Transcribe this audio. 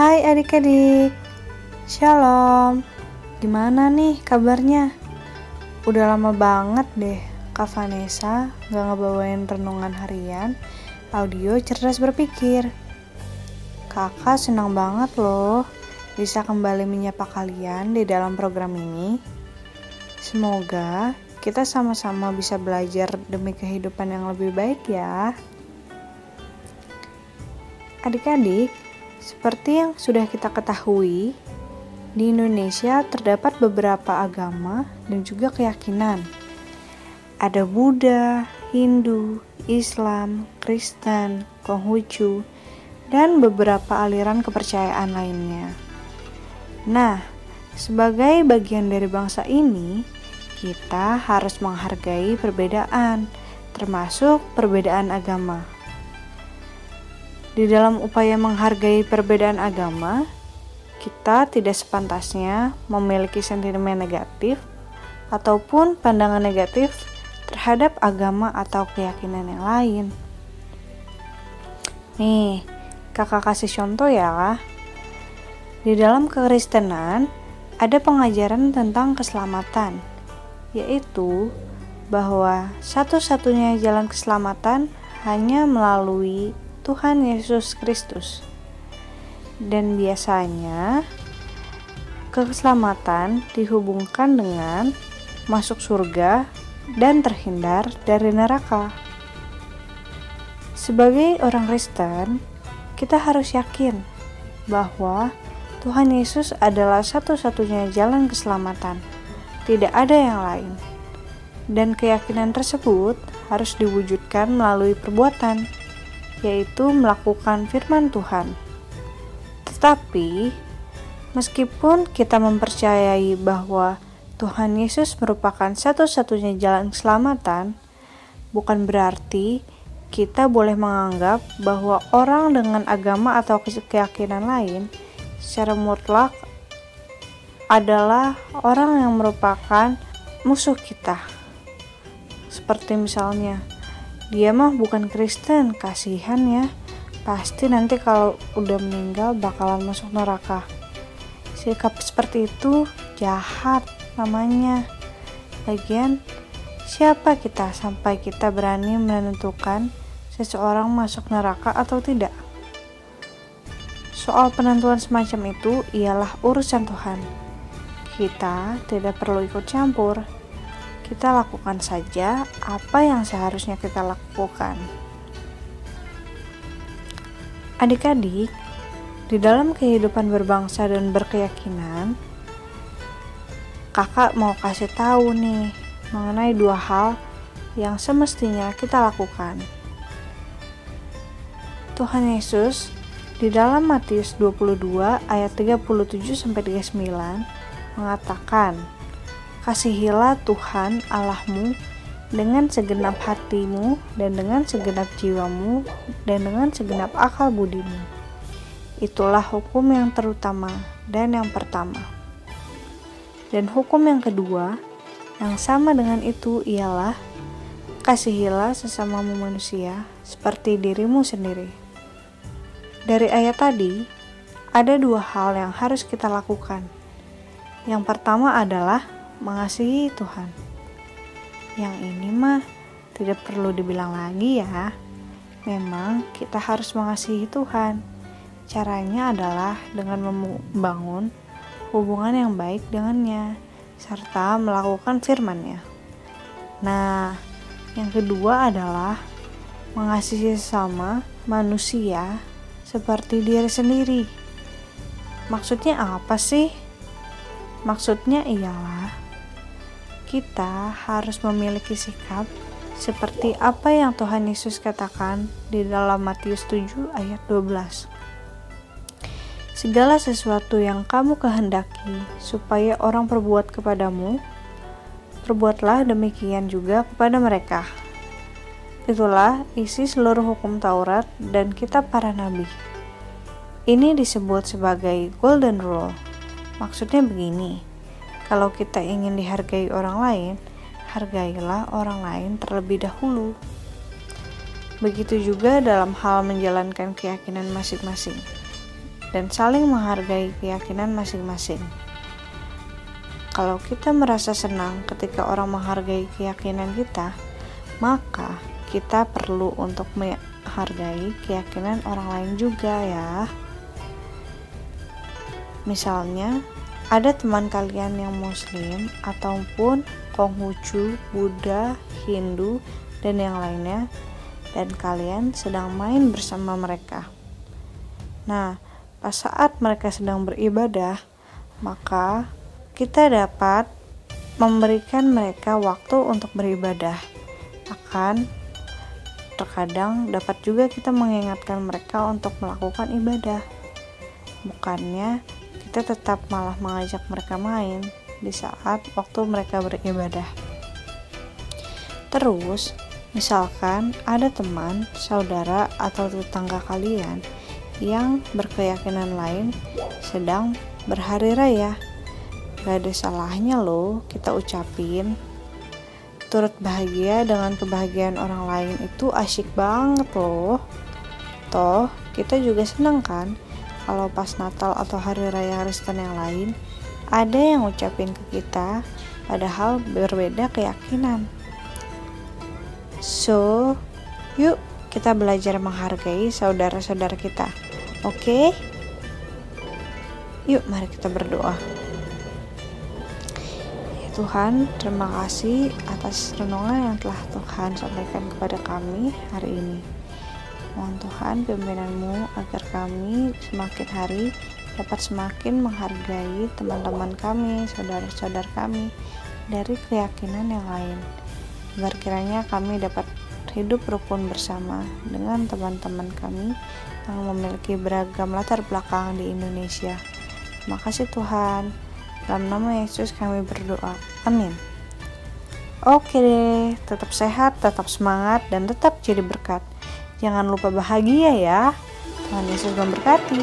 adik-adik, Shalom. Gimana nih kabarnya? Udah lama banget deh Kak Vanessa gak ngebawain renungan harian audio cerdas berpikir. Kakak senang banget loh bisa kembali menyapa kalian di dalam program ini. Semoga kita sama-sama bisa belajar demi kehidupan yang lebih baik ya. Adik-adik, seperti yang sudah kita ketahui, di Indonesia terdapat beberapa agama dan juga keyakinan. Ada Buddha, Hindu, Islam, Kristen, Konghucu, dan beberapa aliran kepercayaan lainnya. Nah, sebagai bagian dari bangsa ini, kita harus menghargai perbedaan, termasuk perbedaan agama. Di dalam upaya menghargai perbedaan agama, kita tidak sepantasnya memiliki sentimen negatif ataupun pandangan negatif terhadap agama atau keyakinan yang lain. Nih, kakak kasih contoh ya. Di dalam kekristenan ada pengajaran tentang keselamatan, yaitu bahwa satu-satunya jalan keselamatan hanya melalui Tuhan Yesus Kristus. Dan biasanya keselamatan dihubungkan dengan masuk surga dan terhindar dari neraka. Sebagai orang Kristen, kita harus yakin bahwa Tuhan Yesus adalah satu-satunya jalan keselamatan, tidak ada yang lain, dan keyakinan tersebut harus diwujudkan melalui perbuatan, yaitu melakukan firman Tuhan. Tetapi, meskipun kita mempercayai bahwa Tuhan Yesus merupakan satu-satunya jalan keselamatan, bukan berarti kita boleh menganggap bahwa orang dengan agama atau keyakinan lain secara mutlak adalah orang yang merupakan musuh kita. Seperti misalnya, dia mah bukan Kristen, kasihan ya. Pasti nanti kalau udah meninggal bakalan masuk neraka. Sikap seperti itu jahat namanya. Bagian siapa kita sampai kita berani menentukan seseorang masuk neraka atau tidak? Soal penentuan semacam itu ialah urusan Tuhan. Kita tidak perlu ikut campur kita lakukan saja apa yang seharusnya kita lakukan Adik-adik, di dalam kehidupan berbangsa dan berkeyakinan, kakak mau kasih tahu nih mengenai dua hal yang semestinya kita lakukan. Tuhan Yesus di dalam Matius 22 ayat 37 sampai 39 mengatakan, "Kasihilah Tuhan Allahmu dengan segenap hatimu dan dengan segenap jiwamu dan dengan segenap akal budimu. Itulah hukum yang terutama dan yang pertama. Dan hukum yang kedua, yang sama dengan itu ialah kasihilah sesamamu manusia seperti dirimu sendiri. Dari ayat tadi, ada dua hal yang harus kita lakukan. Yang pertama adalah mengasihi Tuhan yang ini mah tidak perlu dibilang lagi ya. Memang kita harus mengasihi Tuhan. Caranya adalah dengan membangun hubungan yang baik dengannya serta melakukan firman-Nya. Nah, yang kedua adalah mengasihi sesama manusia seperti diri sendiri. Maksudnya apa sih? Maksudnya ialah kita harus memiliki sikap seperti apa yang Tuhan Yesus katakan di dalam Matius 7 ayat 12. Segala sesuatu yang kamu kehendaki supaya orang perbuat kepadamu, perbuatlah demikian juga kepada mereka. Itulah isi seluruh hukum Taurat dan kitab para nabi. Ini disebut sebagai golden rule. Maksudnya begini, kalau kita ingin dihargai orang lain, hargailah orang lain terlebih dahulu. Begitu juga dalam hal menjalankan keyakinan masing-masing. dan saling menghargai keyakinan masing-masing. Kalau kita merasa senang ketika orang menghargai keyakinan kita, maka kita perlu untuk menghargai keyakinan orang lain juga ya. Misalnya, ada teman kalian yang muslim ataupun Konghucu, Buddha, Hindu, dan yang lainnya dan kalian sedang main bersama mereka. Nah, pas saat mereka sedang beribadah, maka kita dapat memberikan mereka waktu untuk beribadah. Akan terkadang dapat juga kita mengingatkan mereka untuk melakukan ibadah. Bukannya kita tetap malah mengajak mereka main di saat waktu mereka beribadah. Terus, Misalkan ada teman, saudara, atau tetangga kalian yang berkeyakinan lain sedang berhari raya. Gak ada salahnya loh kita ucapin. Turut bahagia dengan kebahagiaan orang lain itu asyik banget loh. Toh, kita juga senang kan kalau pas Natal atau hari raya Kristen yang lain ada yang ngucapin ke kita padahal berbeda keyakinan. So, yuk kita belajar menghargai saudara-saudara kita. Oke? Okay? Yuk, mari kita berdoa. Ya Tuhan, terima kasih atas renungan yang telah Tuhan sampaikan kepada kami hari ini. Mohon Tuhan pimpinanmu agar kami semakin hari dapat semakin menghargai teman-teman kami, saudara-saudara kami dari keyakinan yang lain agar kiranya kami dapat hidup rukun bersama dengan teman-teman kami yang memiliki beragam latar belakang di Indonesia. Terima kasih Tuhan. Dalam nama Yesus kami berdoa. Amin. Oke deh, tetap sehat, tetap semangat, dan tetap jadi berkat. Jangan lupa bahagia ya. Tuhan Yesus memberkati.